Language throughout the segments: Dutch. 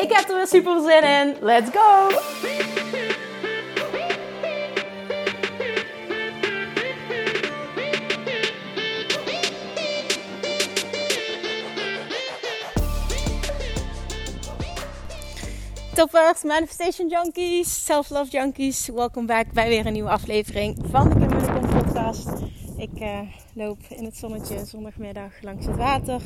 Ik heb er weer super zin in. Let's go! Toppers, Manifestation Junkies, Self-Love Junkies. Welkom bij weer een nieuwe aflevering van de Kim Munnekom podcast. Ik uh, loop in het zonnetje zondagmiddag langs het water.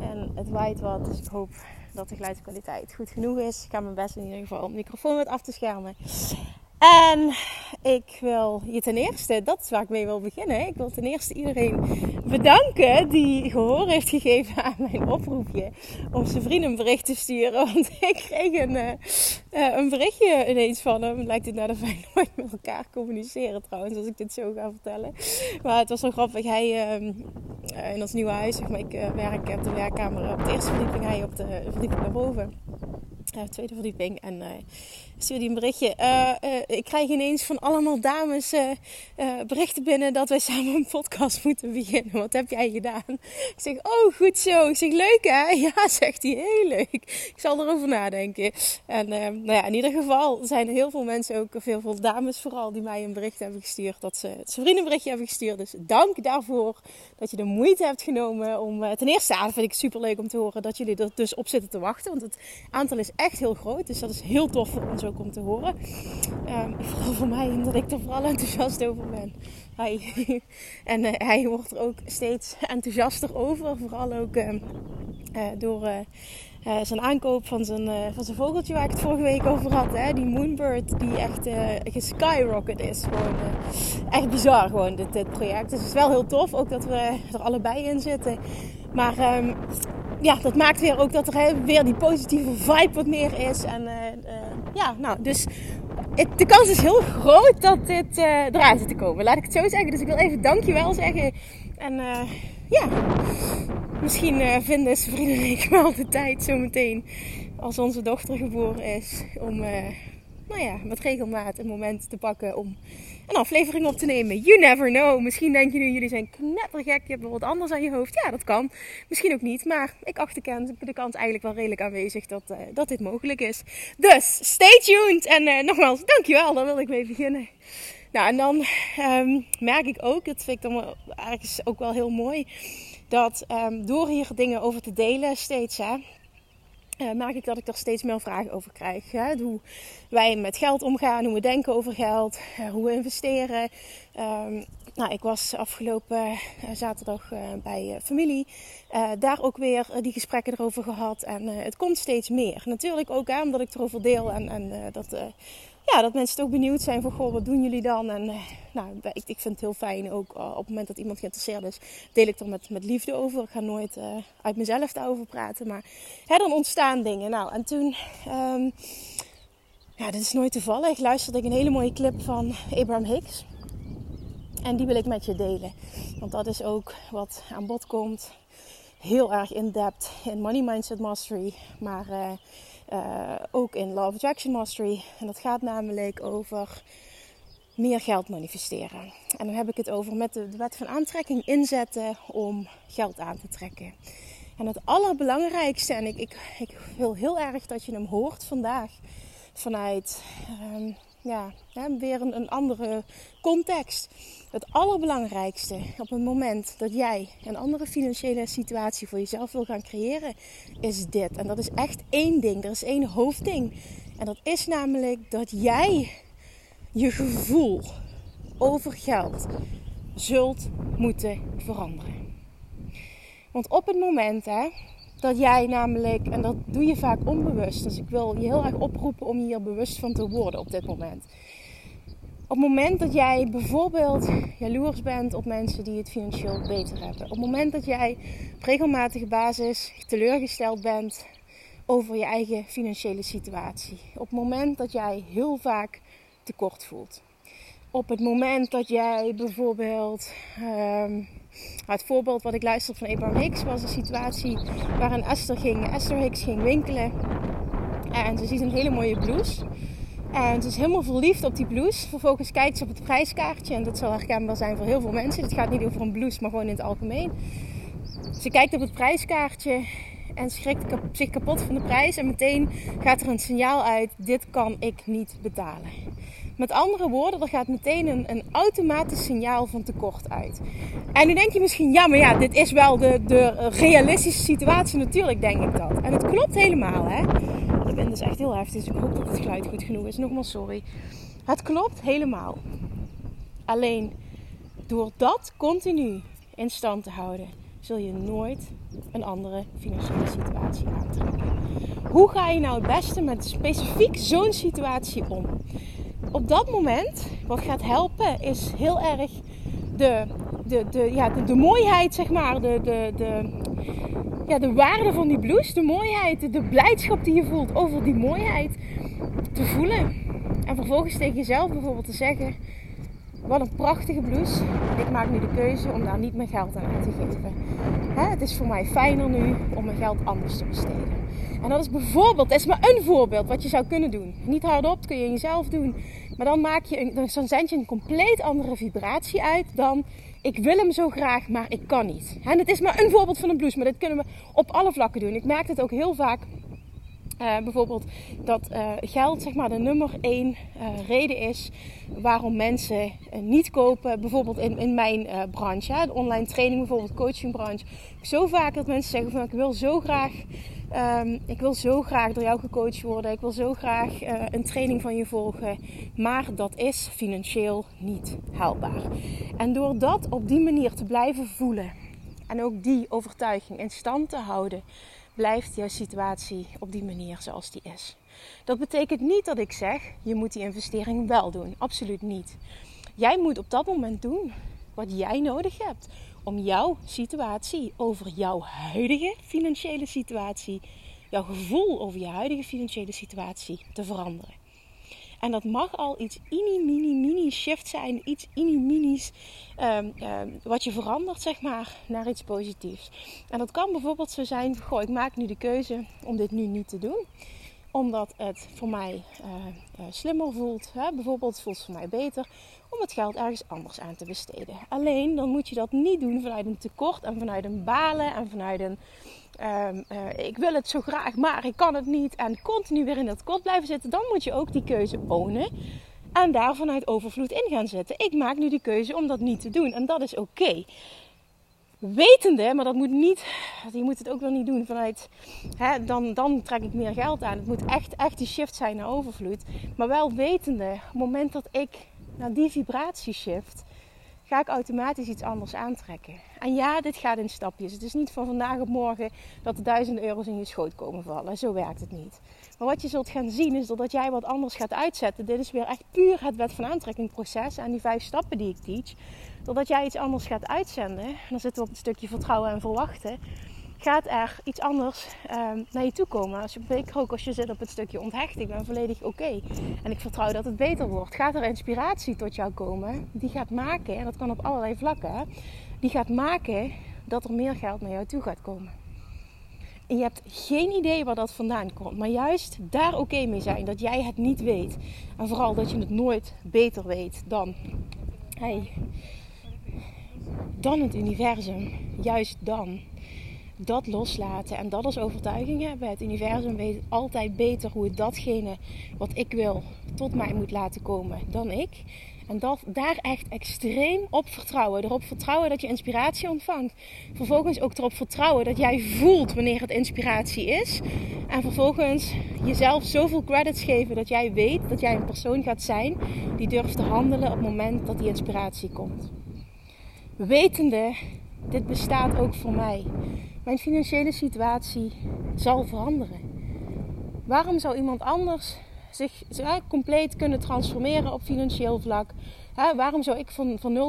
En het waait wat, dus ik hoop dat de geluidskwaliteit goed genoeg is. Ik ga mijn best in ieder geval om de microfoon wat af te schermen. En ik wil je ten eerste, dat is waar ik mee wil beginnen. Ik wil ten eerste iedereen bedanken die gehoor heeft gegeven aan mijn oproepje om zijn vrienden een bericht te sturen. Want ik kreeg een, uh, een berichtje ineens van hem. Lijkt het naar de fijn nooit met elkaar communiceren trouwens, als ik dit zo ga vertellen. Maar het was zo grappig. Hij uh, in ons nieuwe huis, zeg maar, ik werk op de werkkamer op de eerste verdieping, hij op de verdieping naar boven. Uh, tweede verdieping. En stuurde hij een berichtje. Uh, ik krijg ineens van allemaal dames berichten binnen dat wij samen een podcast moeten beginnen. Wat heb jij gedaan? Ik zeg, oh goed zo. Ik zeg, leuk hè? Ja, zegt hij, heel leuk. Ik zal erover nadenken. En nou ja, in ieder geval zijn er heel veel mensen, ook heel veel dames vooral, die mij een bericht hebben gestuurd. Dat ze het vrienden een berichtje hebben gestuurd. Dus dank daarvoor dat je de moeite hebt genomen om... ten eerste, vind ik super leuk om te horen dat jullie er dus op zitten te wachten. Want het aantal is echt heel groot. Dus dat is heel tof voor ons om te horen. Um, vooral voor mij, omdat ik er vooral enthousiast over ben. Hij. en uh, hij wordt er ook steeds enthousiaster over. Vooral ook uh, uh, door uh, zijn aankoop van zijn, van zijn vogeltje waar ik het vorige week over had. Hè? Die Moonbird die echt geskyrocket is. Gewoon echt bizar gewoon dit, dit project. Dus het is wel heel tof ook dat we er allebei in zitten. Maar um, ja, dat maakt weer ook dat er weer die positieve vibe wat meer is. En ja, nou dus de kans is heel groot dat dit zit te komen. Laat ik het zo zeggen. Dus ik wil even dankjewel zeggen. En ja, misschien uh, vinden zijn vrienden en ik wel de tijd zometeen als onze dochter geboren is. Om uh, nou ja, met regelmaat een moment te pakken om een aflevering op te nemen. You never know. Misschien denk je nu, jullie zijn knettergek. Je hebt wel wat anders aan je hoofd. Ja, dat kan. Misschien ook niet. Maar ik acht de, kans eigenlijk wel redelijk aanwezig dat, uh, dat dit mogelijk is. Dus, stay tuned. En nogmaals, dankjewel. Daar wil ik mee beginnen. Nou, en dan um, merk ik ook, dat vind ik dan ergens ook wel heel mooi, dat um, door hier dingen over te delen steeds, hè, uh, merk ik dat ik er steeds meer vragen over krijg. Hè? Hoe wij met geld omgaan, hoe we denken over geld, uh, hoe we investeren. Um, nou, ik was afgelopen uh, zaterdag bij familie. daar ook weer die gesprekken erover gehad. En het komt steeds meer. Natuurlijk ook aan omdat ik erover deel en, en dat ja, dat mensen ook benieuwd zijn van, goh, wat doen jullie dan? En uh, nou, ik, ik vind het heel fijn ook uh, op het moment dat iemand geïnteresseerd is, deel ik er met, met liefde over. Ik ga nooit uh, uit mezelf daarover praten, maar hè, dan ontstaan dingen. Nou, en toen, um, ja, dit is nooit toevallig, luisterde ik een hele mooie clip van Abraham Hicks. En die wil ik met je delen. Want dat is ook wat aan bod komt. Heel erg in-depth in Money Mindset Mastery. Maar ook in of Attraction Mastery. En dat gaat namelijk over meer geld manifesteren. En dan heb ik het over met de, wet van aantrekking inzetten om geld aan te trekken. En het allerbelangrijkste, en ik, ik, ik wil heel erg dat je hem hoort vandaag vanuit um, ja, weer een, een andere context. Het allerbelangrijkste op het moment dat jij een andere financiële situatie voor jezelf wil gaan creëren, is dit. En dat is echt één ding. Er is één hoofdding. En dat is namelijk dat jij je gevoel over geld zult moeten veranderen. Want op het moment hè, dat jij namelijk, en dat doe je vaak onbewust, dus ik wil je heel erg oproepen om hier bewust van te worden op dit moment. Op het moment dat jij bijvoorbeeld jaloers bent op mensen die het financieel beter hebben. Op het moment dat jij op regelmatige basis teleurgesteld bent over je eigen financiële situatie. Op het moment dat jij heel vaak tekort voelt. Op het moment dat jij bijvoorbeeld. Um, het voorbeeld wat ik luisterde van Abraham Hicks was een situatie waarin Esther, ging, Esther Hicks ging winkelen. En ze ziet een hele mooie blouse. En ze is helemaal verliefd op die blouse. Vervolgens kijkt ze op het prijskaartje. En dat zal herkenbaar zijn voor heel veel mensen. Het gaat niet over een blouse, maar gewoon in het algemeen. Ze kijkt op het prijskaartje en schrikt zich kapot van de prijs. En meteen gaat er een signaal uit: dit kan ik niet betalen. Met andere woorden, er gaat meteen een, een automatisch signaal van tekort uit. En nu denk je misschien, ja, maar ja, dit is wel de, de realistische situatie. Natuurlijk denk ik dat. En het klopt helemaal, hè. De wind is echt heel heftig, dus ik hoop dat het geluid goed genoeg is. Nogmaals, sorry. Het klopt helemaal. Alleen door dat continu in stand te houden, zul je nooit een andere financiële situatie aantrekken. Hoe ga je nou het beste met specifiek zo'n situatie om? Op dat moment, wat gaat helpen, is heel erg de, de, de, ja, de, de mooiheid, zeg maar, de, de, de, ja, de waarde van die blouse, de mooiheid, de blijdschap die je voelt over die mooiheid te voelen. En vervolgens tegen jezelf bijvoorbeeld te zeggen: wat een prachtige blouse. Ik maak nu de keuze om daar niet meer geld aan uit te geven. Hè, het is voor mij fijner nu om mijn geld anders te besteden. En dat is bijvoorbeeld, dat is maar een voorbeeld wat je zou kunnen doen. Niet hardop, dat kun je in jezelf doen. Maar dan, maak je een, dan zend je een compleet andere vibratie uit dan ik wil hem zo graag, maar ik kan niet. En het is maar een voorbeeld van een blouse, maar dat kunnen we op alle vlakken doen. Ik merk het ook heel vaak uh, bijvoorbeeld dat uh, geld zeg maar de nummer één uh, reden is waarom mensen niet kopen. Bijvoorbeeld in, in mijn branche, de online training, bijvoorbeeld coachingbranche. Zo vaak dat mensen zeggen van ik wil zo graag, um, ik wil zo graag door jou gecoacht worden. Ik wil zo graag een training van je volgen. Maar dat is financieel niet haalbaar. En door dat op die manier te blijven voelen en ook die overtuiging in stand te houden blijft jouw situatie op die manier zoals die is. Dat betekent niet dat ik zeg, je moet die investering wel doen. Absoluut niet. Jij moet op dat moment doen wat jij nodig hebt om jouw situatie over jouw huidige financiële situatie, jouw gevoel over je huidige financiële situatie te veranderen. En dat mag al iets mini, mini, mini shift zijn. Iets mini, mini's um, wat je verandert, zeg maar, naar iets positiefs. En dat kan bijvoorbeeld zo zijn: goh, ik maak nu de keuze om dit nu niet te doen omdat het voor mij uh, uh, slimmer voelt. Hè? Bijvoorbeeld voelt het voor mij beter om het geld ergens anders aan te besteden. Alleen dan moet je dat niet doen vanuit een tekort en vanuit een balen en vanuit een um, uh, ik wil het zo graag, maar ik kan het niet. En continu weer in dat kot blijven zitten. Dan moet je ook die keuze ownen. En daar vanuit overvloed in gaan zetten. Ik maak nu die keuze om dat niet te doen. En dat is oké. Wetende, maar dat moet niet, je moet het ook wel niet doen vanuit, hè, dan, dan trek ik meer geld aan. Het moet echt, echt die shift zijn naar overvloed. Maar wel wetende, op het moment dat ik naar die vibratie shift, ga ik automatisch iets anders aantrekken. En ja, dit gaat in stapjes. Het is niet van vandaag op morgen dat de duizenden euro's in je schoot komen vallen. Zo werkt het niet. Maar wat je zult gaan zien is dat jij wat anders gaat uitzetten. Dit is weer echt puur het wet van aantrekking proces en die vijf stappen die ik teach. Doordat jij iets anders gaat uitzenden, dan zitten we op het stukje vertrouwen en verwachten gaat er iets anders um, naar je toe komen. Als je, zeker ook als je zit op het stukje onthecht, ik ben volledig oké. En ik vertrouw dat het beter wordt. Gaat er inspiratie tot jou komen, die gaat maken, en dat kan op allerlei vlakken, die gaat maken dat er meer geld naar jou toe gaat komen. En je hebt geen idee waar dat vandaan komt. Maar juist daar oké mee zijn. Dat jij het niet weet. En vooral dat je het nooit beter weet dan, hey, dan het universum. Juist dan dat loslaten en dat als overtuiging hebben. Het universum weet altijd beter hoe het datgene wat ik wil tot mij moet laten komen dan ik. En dat, daar echt extreem op vertrouwen. Erop vertrouwen dat je inspiratie ontvangt. Vervolgens ook erop vertrouwen dat jij voelt wanneer het inspiratie is. En vervolgens jezelf zoveel credits geven dat jij weet dat jij een persoon gaat zijn die durft te handelen op het moment dat die inspiratie komt. Wetende, dit bestaat ook voor mij. Mijn financiële situatie zal veranderen. Waarom zou iemand anders zich compleet kunnen transformeren op financieel vlak? waarom zou ik van, van 0,0, uh,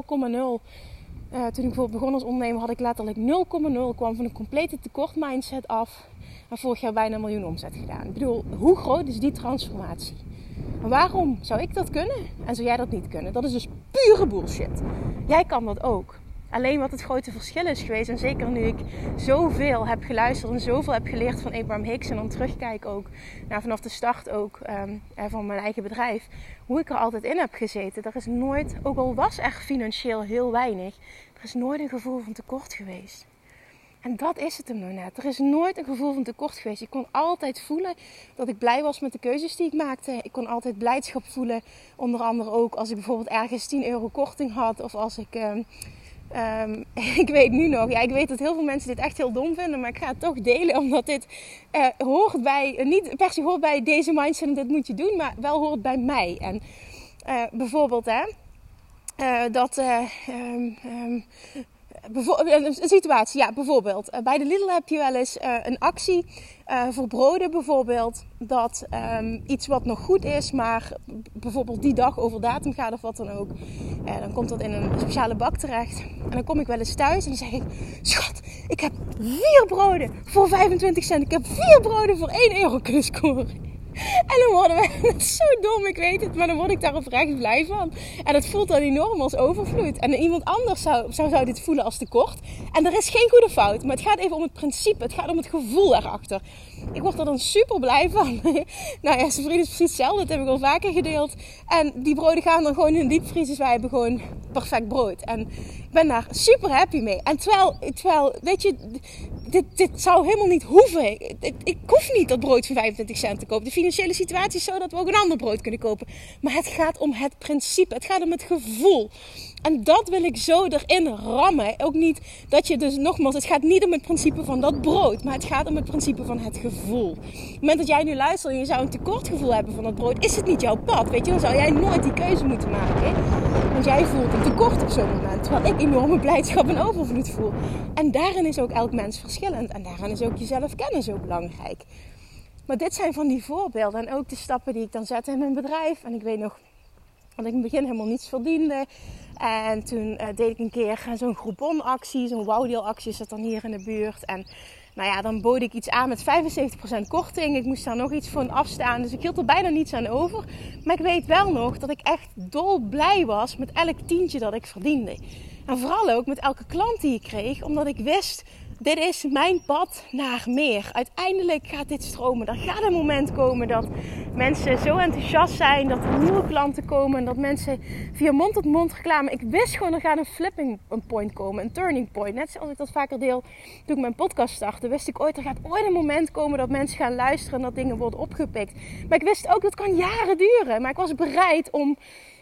toen ik bijvoorbeeld begon als ondernemer, had ik letterlijk 0,0, kwam van een complete tekort mindset af. En vorig jaar bijna een miljoen omzet gedaan. Ik bedoel, hoe groot is die transformatie? Waarom zou ik dat kunnen en zou jij dat niet kunnen? Dat is dus bullshit. Jij kan dat ook. Alleen wat het grote verschil is geweest, en zeker nu ik zoveel heb geluisterd en zoveel heb geleerd van Abraham Hicks en dan terugkijk ook naar vanaf de start ook um, van mijn eigen bedrijf, hoe ik er altijd in heb gezeten. Er is nooit, ook al was er financieel heel weinig, er is nooit een gevoel van tekort geweest. En dat is het hem nou net. Er is nooit een gevoel van tekort geweest. Ik kon altijd voelen dat ik blij was met de keuzes die ik maakte. Ik kon altijd blijdschap voelen. Onder andere ook als ik bijvoorbeeld ergens 10 euro korting had. Of als ik. Um, um, ik weet nu nog, ja, ik weet dat heel veel mensen dit echt heel dom vinden, maar ik ga het toch delen omdat dit uh, hoort bij, niet per se hoort bij deze mindset en dit moet je doen, maar wel hoort bij mij. En uh, bijvoorbeeld, hè, uh, dat um, een situatie, ja, bijvoorbeeld. Eh, bij de Lidl heb je wel eens uh, een actie voor broden, bijvoorbeeld. Dat um, iets wat nog goed is, maar bijvoorbeeld die dag over datum gaat of wat dan ook. Dan komt dat in een speciale bak terecht. En dan kom ik wel eens thuis en dan zeg ik: Schat, ik heb vier broden voor 25 cent. Ik heb vier broden voor 1 euro kunnen scoren. En dan worden we, zo dom, ik weet het, maar dan word ik daar oprecht blij van. En het voelt dan enorm als overvloed. En iemand anders zou, zou, zou dit voelen als tekort. En er is geen goede fout, maar het gaat even om het principe, het gaat om het gevoel erachter. Ik word er dan super blij van. nou ja, zijn vriend is precies hetzelfde, dat heb ik al vaker gedeeld. En die broden gaan dan gewoon in de diepvries, dus wij hebben gewoon perfect brood. En ik ben daar super happy mee. En terwijl, terwijl weet je, dit, dit zou helemaal niet hoeven. Ik, ik hoef niet dat brood voor 25 cent te kopen. De financiële situatie is zo dat we ook een ander brood kunnen kopen. Maar het gaat om het principe. Het gaat om het gevoel. En dat wil ik zo erin rammen. Ook niet dat je dus nogmaals, het gaat niet om het principe van dat brood, maar het gaat om het principe van het gevoel. Op het moment dat jij nu luistert en je zou een tekortgevoel hebben van dat brood, is het niet jouw pad. Weet je, dan zou jij nooit die keuze moeten maken. Want jij voelt een tekort op zo'n moment. Terwijl ik enorme blijdschap en overvloed voel. En daarin is ook elk mens verschillend. En daarin is ook jezelf kennen zo belangrijk. Maar dit zijn van die voorbeelden. En ook de stappen die ik dan zet in mijn bedrijf. En ik weet nog dat ik in het begin helemaal niets verdiende. En toen uh, deed ik een keer zo'n Groupon-actie, zo'n wowdeal-actie zat dan hier in de buurt. En nou ja, dan bood ik iets aan met 75% korting. Ik moest daar nog iets voor afstaan, dus ik hield er bijna niets aan over. Maar ik weet wel nog dat ik echt dol blij was met elk tientje dat ik verdiende. En vooral ook met elke klant die ik kreeg, omdat ik wist dit is mijn pad naar meer. Uiteindelijk gaat dit stromen. Er gaat een moment komen dat mensen zo enthousiast zijn, dat er nieuwe klanten komen, dat mensen via mond tot mond reclame. Ik wist gewoon er gaat een flipping point komen, een turning point. Net zoals ik dat vaker deel toen ik mijn podcast startte, wist ik ooit er gaat ooit een moment komen dat mensen gaan luisteren en dat dingen worden opgepikt. Maar ik wist ook dat kan jaren duren. Maar ik was bereid om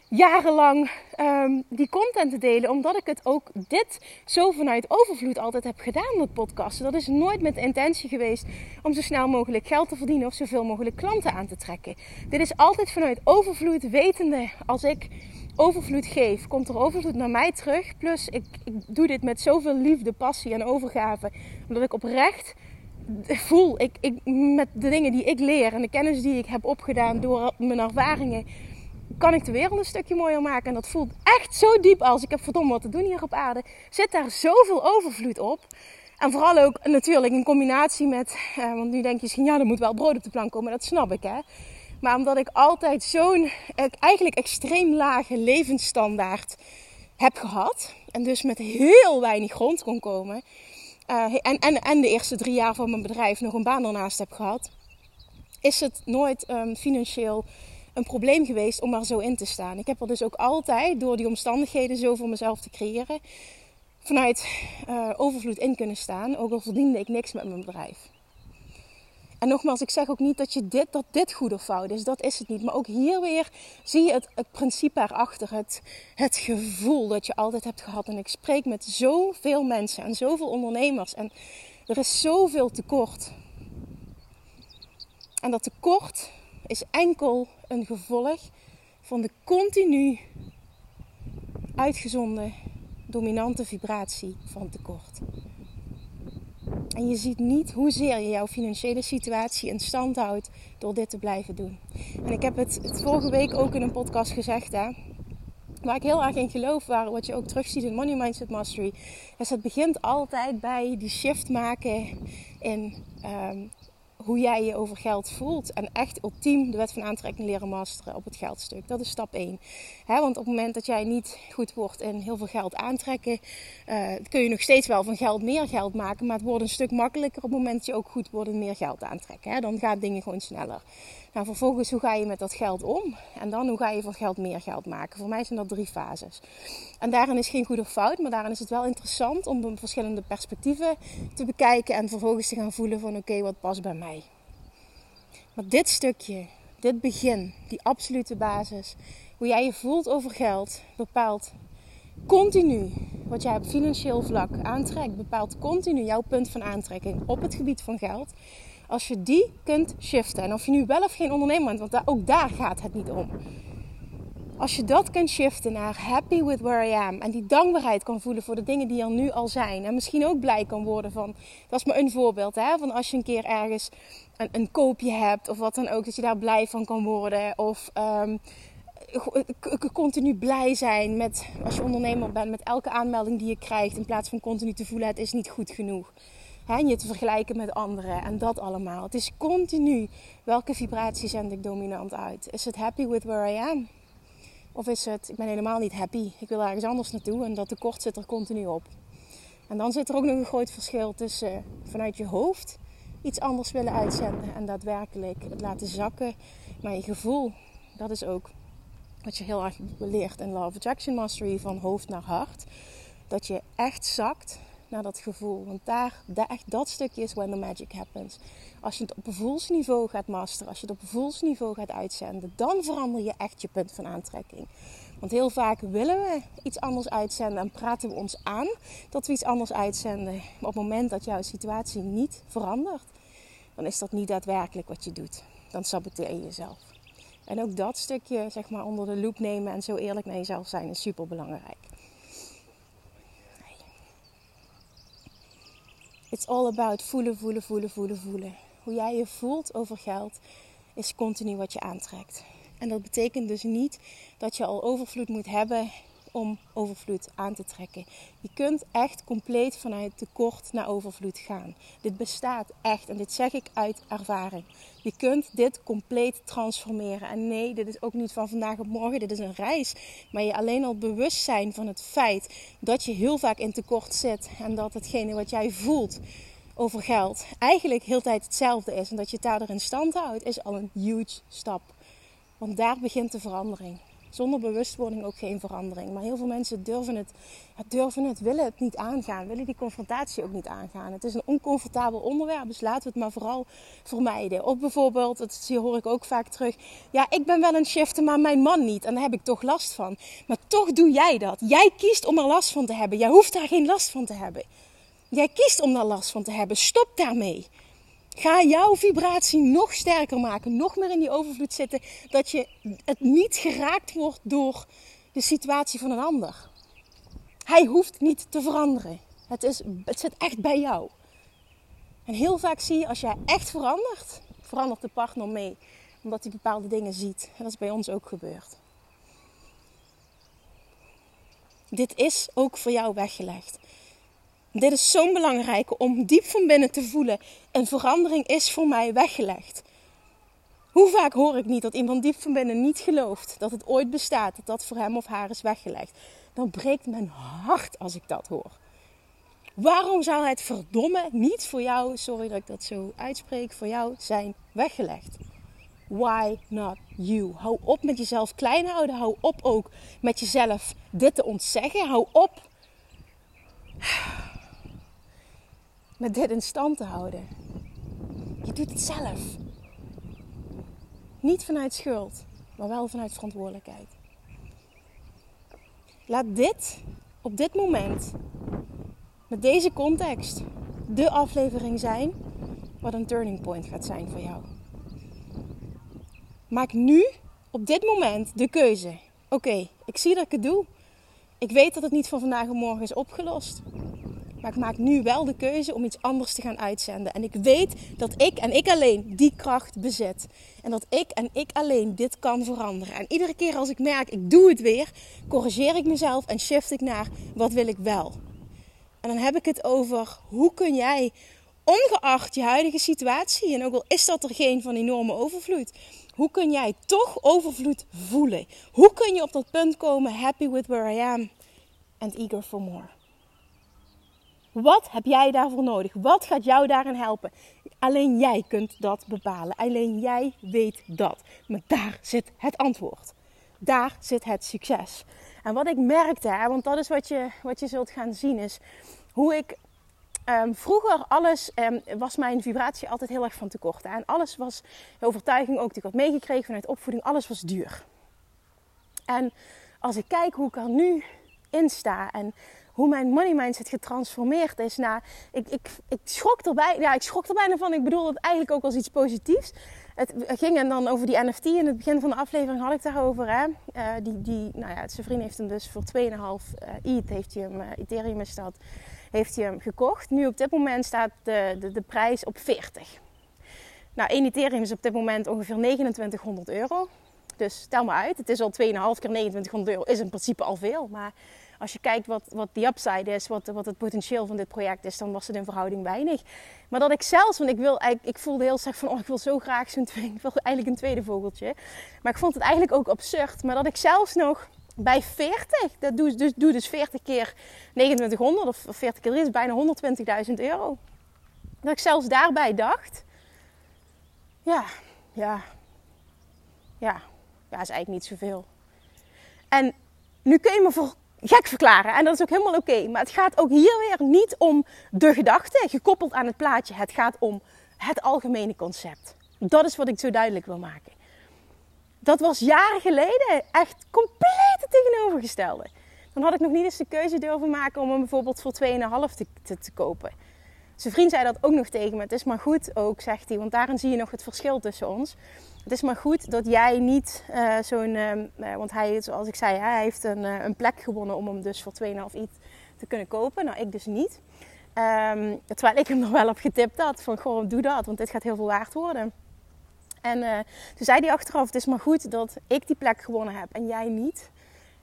jarenlang um, die content te delen. Omdat ik het ook dit zo vanuit overvloed altijd heb gedaan met podcasten. Dat is nooit met de intentie geweest om zo snel mogelijk geld te verdienen of zoveel mogelijk klanten aan te trekken. Dit is altijd vanuit overvloed, wetende als ik overvloed geef, komt er overvloed naar mij terug. Plus ik, ik doe dit met zoveel liefde, passie en overgave. Omdat ik oprecht voel, ik, ik, met de dingen die ik leer en de kennis die ik heb opgedaan door mijn ervaringen kan ik de wereld een stukje mooier maken. En dat voelt echt zo diep als ik heb verdomme wat te doen hier op aarde. Zit daar zoveel overvloed op. En vooral ook natuurlijk in combinatie met, eh, want nu denk je misschien, ja, er moet wel brood op de plank komen. Dat snap ik, hè. Maar omdat ik altijd zo'n, eigenlijk extreem lage levensstandaard heb gehad. En dus met heel weinig grond kon komen. Uh, en, en, en de eerste drie jaar van mijn bedrijf nog een baan ernaast heb gehad. Is het nooit um, financieel een probleem geweest om maar zo in te staan. Ik heb er dus ook altijd, door die omstandigheden zo voor mezelf te creëren, vanuit uh, overvloed in kunnen staan. Ook al verdiende ik niks met mijn bedrijf. En nogmaals, ik zeg ook niet dat, je dit, dat dit goed of fout is. Dat is het niet. Maar ook hier weer zie je het, het principe erachter. Het, het gevoel dat je altijd hebt gehad. En ik spreek met zoveel mensen en zoveel ondernemers. En er is zoveel tekort. En dat tekort is enkel een gevolg van de continu uitgezonden dominante vibratie van tekort. En je ziet niet hoezeer je jouw financiële situatie in stand houdt door dit te blijven doen. En ik heb het, het vorige week ook in een podcast gezegd, hè, waar ik heel erg in geloof, waar, wat je ook terugziet in Money Mindset Mastery, is het begint altijd bij die shift maken in um, hoe jij je over geld voelt. En echt ultiem de wet van aantrekking leren masteren op het geldstuk. Dat is stap 1. want op het moment dat jij niet goed wordt in heel veel geld aantrekken, uh, kun je nog steeds wel van geld meer geld maken. Maar het wordt een stuk makkelijker op het moment dat je ook goed wordt in meer geld aantrekken. He, dan gaan dingen gewoon sneller. Nou, vervolgens, hoe ga je met dat geld om? En dan, hoe ga je van geld meer geld maken? Voor mij zijn dat drie fases. En daarin is geen goed of fout, maar daarin is het wel interessant om verschillende perspectieven te bekijken en vervolgens te gaan voelen van oké, wat past bij mij? Maar dit stukje, dit begin, die absolute basis, hoe jij je voelt over geld, bepaalt continu wat jij op financieel vlak aantrekt, bepaalt continu jouw punt van aantrekking op het gebied van geld. Als je die kunt shiften, en of je nu wel of geen ondernemer bent, want ook daar gaat het niet om. Als je dat kunt shiften naar happy with where I am en die dankbaarheid kan voelen voor de dingen die er nu al zijn. En misschien ook blij kan worden van, dat is maar een voorbeeld, hè, van als je een keer ergens een, een koopje hebt of wat dan ook, dat je daar blij van kan worden. Of um, continu blij zijn met, als je ondernemer bent, met elke aanmelding die je krijgt. In plaats van continu te voelen, het is niet goed genoeg. Hè, je te vergelijken met anderen en dat allemaal. Het is continu, welke vibratie zend ik dominant uit? Is het happy with where I am? Of is het, ik ben helemaal niet happy, ik wil ergens anders naartoe en dat tekort zit er continu op. En dan zit er ook nog een groot verschil tussen vanuit je hoofd iets anders willen uitzenden en daadwerkelijk het laten zakken naar je gevoel. Dat is ook wat je heel erg leert in Love Attraction Mastery van hoofd naar hart. Dat je echt zakt naar dat gevoel. Want daar, daar echt dat stukje is when the magic happens. Als je het op gevoelsniveau gaat masteren, als je het op gevoelsniveau gaat uitzenden, dan verander je echt je punt van aantrekking. Want heel vaak willen we iets anders uitzenden en praten we ons aan dat we iets anders uitzenden. Maar op het moment dat jouw situatie niet verandert, dan is dat niet daadwerkelijk wat je doet. Dan saboteer je jezelf. En ook dat stukje zeg maar onder de loep nemen en zo eerlijk naar jezelf zijn is super belangrijk. It's all about voelen, voelen, voelen, voelen, voelen. Hoe jij je voelt over geld is continu wat je aantrekt. En dat betekent dus niet dat je al overvloed moet hebben om overvloed aan te trekken. Je kunt echt compleet vanuit tekort naar overvloed gaan. Dit bestaat echt en dit zeg ik uit ervaring. Je kunt dit compleet transformeren. En nee, dit is ook niet van vandaag op morgen, dit is een reis. Maar je alleen al bewust zijn van het feit dat je heel vaak in tekort zit en dat hetgene wat jij voelt over geld eigenlijk heel tijd hetzelfde is en dat je het daardoor in stand houdt, is al een huge stap. Want daar begint de verandering. Zonder bewustwording ook geen verandering. Maar heel veel mensen durven het, durven het, willen het niet aangaan. Willen die confrontatie ook niet aangaan. Het is een oncomfortabel onderwerp, dus laten we het maar vooral vermijden. Of bijvoorbeeld, dat hoor ik ook vaak terug. Ja, ik ben wel een shifter, maar mijn man niet. En daar heb ik toch last van. Maar toch doe jij dat. Jij kiest om er last van te hebben. Jij hoeft daar geen last van te hebben. Jij kiest om daar last van te hebben. Stop daarmee. Ga jouw vibratie nog sterker maken, nog meer in die overvloed zitten, dat je het niet geraakt wordt door de situatie van een ander. Hij hoeft niet te veranderen. Het, is, het zit echt bij jou. En heel vaak zie je als jij echt verandert, verandert de partner mee, omdat hij bepaalde dingen ziet. En dat is bij ons ook gebeurd. Dit is ook voor jou weggelegd. Dit is zo'n belangrijke om diep van binnen te voelen. Een verandering is voor mij weggelegd. Hoe vaak hoor ik niet dat iemand diep van binnen niet gelooft dat het ooit bestaat, dat dat voor hem of haar is weggelegd? Dan breekt mijn hart als ik dat hoor. Waarom zou het verdomme niet voor jou, sorry dat ik dat zo uitspreek, voor jou zijn weggelegd? Why not you? Hou op met jezelf klein houden. Hou op ook met jezelf dit te ontzeggen. Hou op met dit in stand te houden. Je doet het zelf. Niet vanuit schuld, maar wel vanuit verantwoordelijkheid. Laat dit op dit moment, met deze context, de aflevering zijn wat een turning point gaat zijn voor jou. Maak nu op dit moment de keuze. Oké, ik zie dat ik het doe. Ik weet dat het niet van vandaag op morgen is opgelost. Maar ik maak nu wel de keuze om iets anders te gaan uitzenden. En ik weet dat ik en ik alleen die kracht bezit. En dat ik en ik alleen dit kan veranderen. En iedere keer als ik merk, ik doe het weer, corrigeer ik mezelf en shift ik naar wat wil ik wel. En dan heb ik het over hoe kun jij ongeacht je huidige situatie, en ook al is dat er geen van enorme overvloed, hoe kun jij toch overvloed voelen? Hoe kun je op dat punt komen, happy with where I am and eager for more? Wat heb jij daarvoor nodig? Wat gaat jou daarin helpen? Alleen jij kunt dat bepalen. Alleen jij weet dat. Maar daar zit het antwoord. Daar zit het succes. En wat ik merkte, hè, want dat is wat je, wat je zult gaan zien, is hoe ik ehm, vroeger alles um, was mijn vibratie altijd heel erg van tekort. Hè. En alles was, de overtuiging ook die ik had meegekregen vanuit opvoeding, alles was duur. En als ik kijk hoe ik er nu in sta en hoe mijn money mindset getransformeerd is. Nou, ik, ik, ik, schrok erbij, ja, ik schrok er bijna van. Ik bedoel het eigenlijk ook als iets positiefs. Het ging dan over die NFT. In het begin van de aflevering had ik daarover. Hè. Uh, die, die, nou ja, zijn vriend heeft hem dus voor 2,5 uh, ETH, heeft hij hem, uh, Ethereum is dat, heeft hij hem gekocht. Nu op dit moment staat de, de, de prijs op 40. Nou, 1 Ethereum is op dit moment ongeveer 2900 euro. Dus tel maar uit. Het is al 2,5 keer 2900 euro. Is in principe al veel. Maar als je kijkt wat, wat die upside is, wat, wat het potentieel van dit project is, dan was het in verhouding weinig. Maar dat ik zelfs, want ik, wil, ik voelde heel sterk van, oh, ik wil zo graag zo'n tweede, ik wil eigenlijk een tweede vogeltje. Maar ik vond het eigenlijk ook absurd. Maar dat ik zelfs nog bij 40, dat doe, dus, doe dus 40 keer 2900 of 40 keer 3 is bijna 120.000 euro. Dat ik zelfs daarbij dacht, ja, ja, ja, ja, is eigenlijk niet zoveel. En nu kun je me voor gek verklaren. En dat is ook helemaal oké. Maar het gaat ook hier weer niet om de gedachte gekoppeld aan het plaatje. Het gaat om het algemene concept. Dat is wat ik zo duidelijk wil maken. Dat was jaren geleden echt compleet het tegenovergestelde. Dan had ik nog niet eens de keuze durven maken om hem bijvoorbeeld voor 2,5 te, te, te kopen. Zijn vriend zei dat ook nog tegen me. Het is maar goed ook, zegt hij, want daarin zie je nog het verschil tussen ons. Het is maar goed dat jij niet uh, zo'n. Uh, want hij, zoals ik zei, hij heeft een, uh, een plek gewonnen om hem dus voor 2,5 iets te kunnen kopen. Nou, ik dus niet. Um, terwijl ik hem nog wel op getipt had van gewoon doe dat, want dit gaat heel veel waard worden. En toen zei hij achteraf: Het is maar goed dat ik die plek gewonnen heb en jij niet.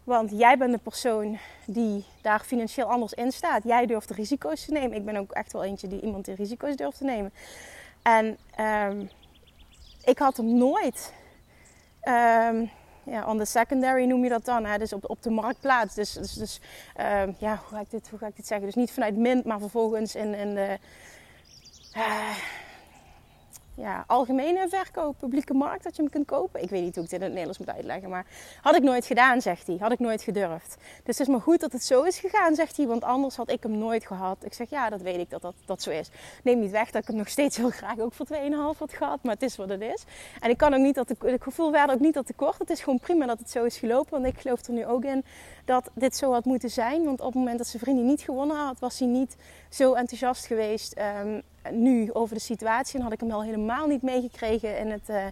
Want jij bent de persoon die daar financieel anders in staat. Jij durft de risico's te nemen. Ik ben ook echt wel eentje die iemand die risico's durft te nemen. En um, ik had hem nooit. Um, ja, on the secondary noem je dat dan. Hè? Dus op, op de marktplaats. Dus, dus, dus um, ja, hoe ga, ik dit, hoe ga ik dit zeggen? Dus niet vanuit mint, maar vervolgens in, de. Uh, ja, algemene verkoop, publieke markt, dat je hem kunt kopen. Ik weet niet hoe ik dit in het Nederlands moet uitleggen, maar had ik nooit gedaan, zegt hij. Had ik nooit gedurfd. Dus het is maar goed dat het zo is gegaan, zegt hij, want anders had ik hem nooit gehad. Ik zeg, ja, dat weet ik dat dat, dat zo is. Neem niet weg dat ik hem nog steeds heel graag ook voor 2,5 had gehad, maar het is wat het is. En ik kan ook niet dat ik, ik gevoel werd ook niet dat tekort. Het is gewoon prima dat het zo is gelopen, want ik geloof er nu ook in dat dit zo had moeten zijn. Want op het moment dat zijn vriendin niet gewonnen had, was hij niet zo enthousiast geweest um, nu over de situatie. En had ik hem al helemaal niet meegekregen in het uh,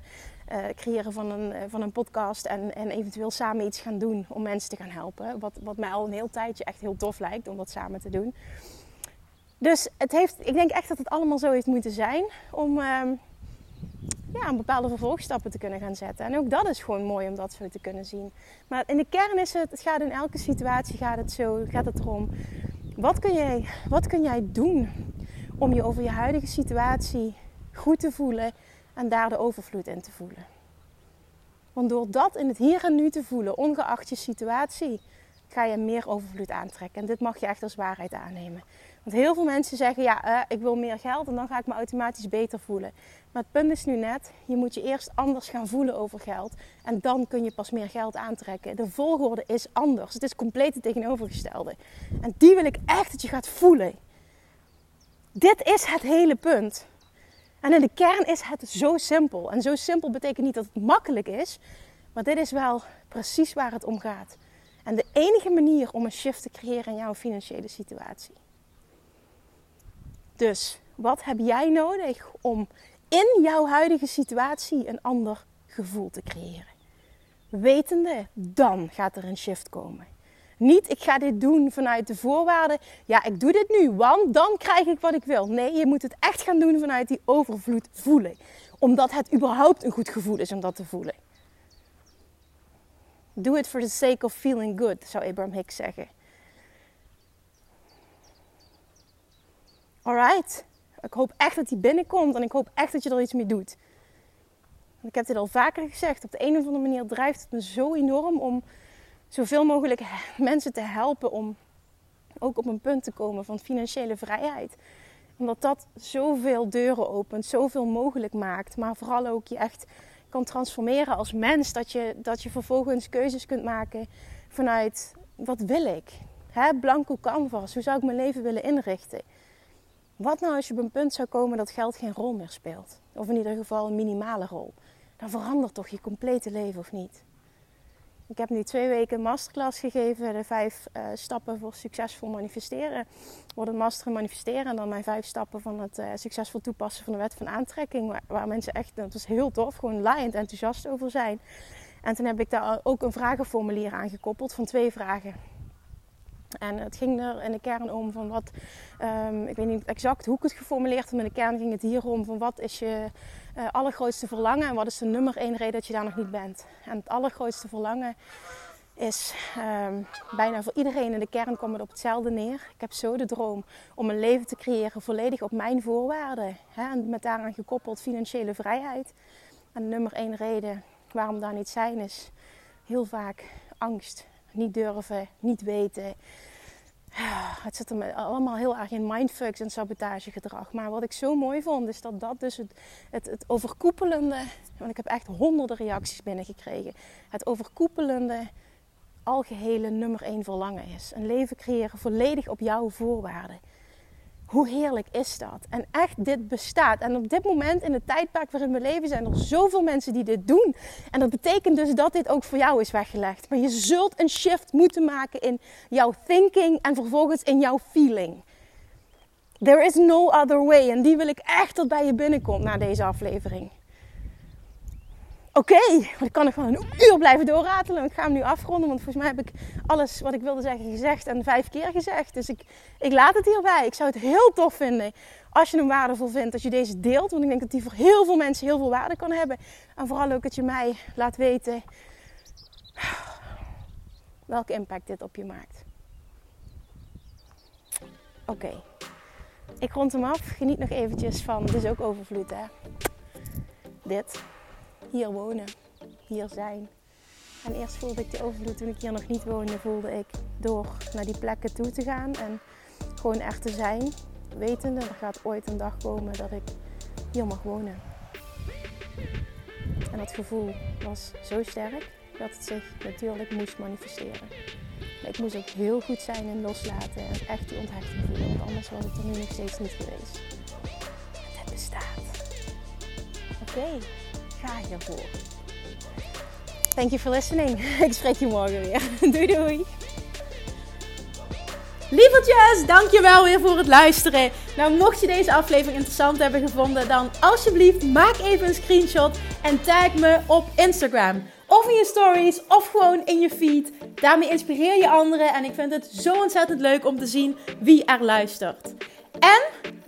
creëren van een, uh, van een podcast. En, en eventueel samen iets gaan doen om mensen te gaan helpen. Wat, wat mij al een heel tijdje echt heel tof lijkt om dat samen te doen. Dus het heeft, ik denk echt dat het allemaal zo heeft moeten zijn om ehm, ja, een bepaalde vervolgstappen te kunnen gaan zetten. En ook dat is gewoon mooi om dat zo te kunnen zien. Maar in de kern is het, het gaat in elke situatie gaat het zo, gaat het erom. Wat kun jij, wat kun jij doen om je over je huidige situatie goed te voelen en daar de overvloed in te voelen? Want door dat in het hier en nu te voelen, ongeacht je situatie, ga je meer overvloed aantrekken. En dit mag je echt als waarheid aannemen. Want heel veel mensen zeggen, ja, uh, ik wil meer geld en dan ga ik me automatisch beter voelen. Maar het punt is nu net, je moet je eerst anders gaan voelen over geld. En dan kun je pas meer geld aantrekken. De volgorde is anders. Het is compleet het tegenovergestelde. En die wil ik echt dat je gaat voelen. Dit is het hele punt. En in de kern is het zo simpel. En zo simpel betekent niet dat het makkelijk is. Maar dit is wel precies waar het om gaat. En de enige manier om een shift te creëren in jouw financiële situatie. Dus wat heb jij nodig om in jouw huidige situatie een ander gevoel te creëren? Wetende, dan gaat er een shift komen. Niet, ik ga dit doen vanuit de voorwaarden. Ja, ik doe dit nu, want dan krijg ik wat ik wil. Nee, je moet het echt gaan doen vanuit die overvloed voelen. Omdat het überhaupt een goed gevoel is om dat te voelen. Do it for the sake of feeling good, zou Abraham Hicks zeggen. Alright. Ik hoop echt dat die binnenkomt en ik hoop echt dat je er iets mee doet. ik heb dit al vaker gezegd. Op de een of andere manier drijft het me zo enorm om zoveel mogelijk mensen te helpen om ook op een punt te komen van financiële vrijheid. Omdat dat zoveel deuren opent, zoveel mogelijk maakt. Maar vooral ook je echt kan transformeren als mens. Dat je, dat je vervolgens keuzes kunt maken vanuit wat wil ik? Hè, blanco canvas, hoe zou ik mijn leven willen inrichten? Wat nou als je op een punt zou komen dat geld geen rol meer speelt? Of in ieder geval een minimale rol. Dan verandert toch je complete leven of niet? Ik heb nu twee weken masterclass gegeven, de vijf uh, stappen voor succesvol manifesteren. Wordt een master manifesteren en dan mijn vijf stappen van het uh, succesvol toepassen van de wet van aantrekking. Waar, waar, mensen echt, dat was heel tof, gewoon laaiend enthousiast over zijn. En toen heb ik daar ook een vragenformulier aan gekoppeld van twee vragen. En het ging er in de kern om van wat, um, ik weet niet exact hoe ik het geformuleerd heb, maar in de kern ging het hier om van wat is je uh, allergrootste verlangen en wat is de nummer één reden dat je daar nog niet bent. En het allergrootste verlangen is um, bijna voor iedereen in de kern komt het op hetzelfde neer. Ik heb zo de droom om een leven te creëren volledig op mijn voorwaarden. Hè, en met daaraan gekoppeld financiële vrijheid. En de nummer één reden waarom daar niet zijn is heel vaak angst niet durven, niet weten. Het zit er allemaal heel erg in mindfucks en sabotagegedrag. Maar wat ik zo mooi vond, is dat dat dus het, het, het overkoepelende... Want ik heb echt honderden reacties binnengekregen. Het overkoepelende, algehele nummer één verlangen is. Een leven creëren volledig op jouw voorwaarden. Hoe heerlijk is dat? En echt, dit bestaat. En op dit moment in het tijdperk waarin we leven zijn er zoveel mensen die dit doen. En dat betekent dus dat dit ook voor jou is weggelegd. Maar je zult een shift moeten maken in jouw thinking en vervolgens in jouw feeling. There is no other way. En die wil ik echt dat bij je binnenkomt na deze aflevering. Oké, okay, ik kan nog wel een uur blijven doorratelen. Ik ga hem nu afronden, want volgens mij heb ik alles wat ik wilde zeggen gezegd en vijf keer gezegd. Dus ik, ik laat het hierbij. Ik zou het heel tof vinden als je hem waardevol vindt, dat je deze deelt. Want ik denk dat die voor heel veel mensen heel veel waarde kan hebben. En vooral ook dat je mij laat weten welke impact dit op je maakt. Oké, ik rond hem af. Geniet nog eventjes van, is ook overvloed hè. Dit hier wonen, hier zijn. En eerst voelde ik de overvloed toen ik hier nog niet woonde, voelde ik door naar die plekken toe te gaan en gewoon er te zijn, wetende er gaat ooit een dag komen dat ik hier mag wonen. En dat gevoel was zo sterk dat het zich natuurlijk moest manifesteren. Ik moest ook heel goed zijn in loslaten en echt die onthechting voelen, want anders was het er nu nog steeds niet geweest. Het bestaat. Oké ga hiervoor. Thank you for listening. Ik spreek je morgen weer. Doei doei. Lievertjes, dankjewel weer voor het luisteren. Nou, mocht je deze aflevering interessant hebben gevonden, dan alsjeblieft maak even een screenshot en tag me op Instagram. Of in je stories, of gewoon in je feed. Daarmee inspireer je anderen en ik vind het zo ontzettend leuk om te zien wie er luistert. En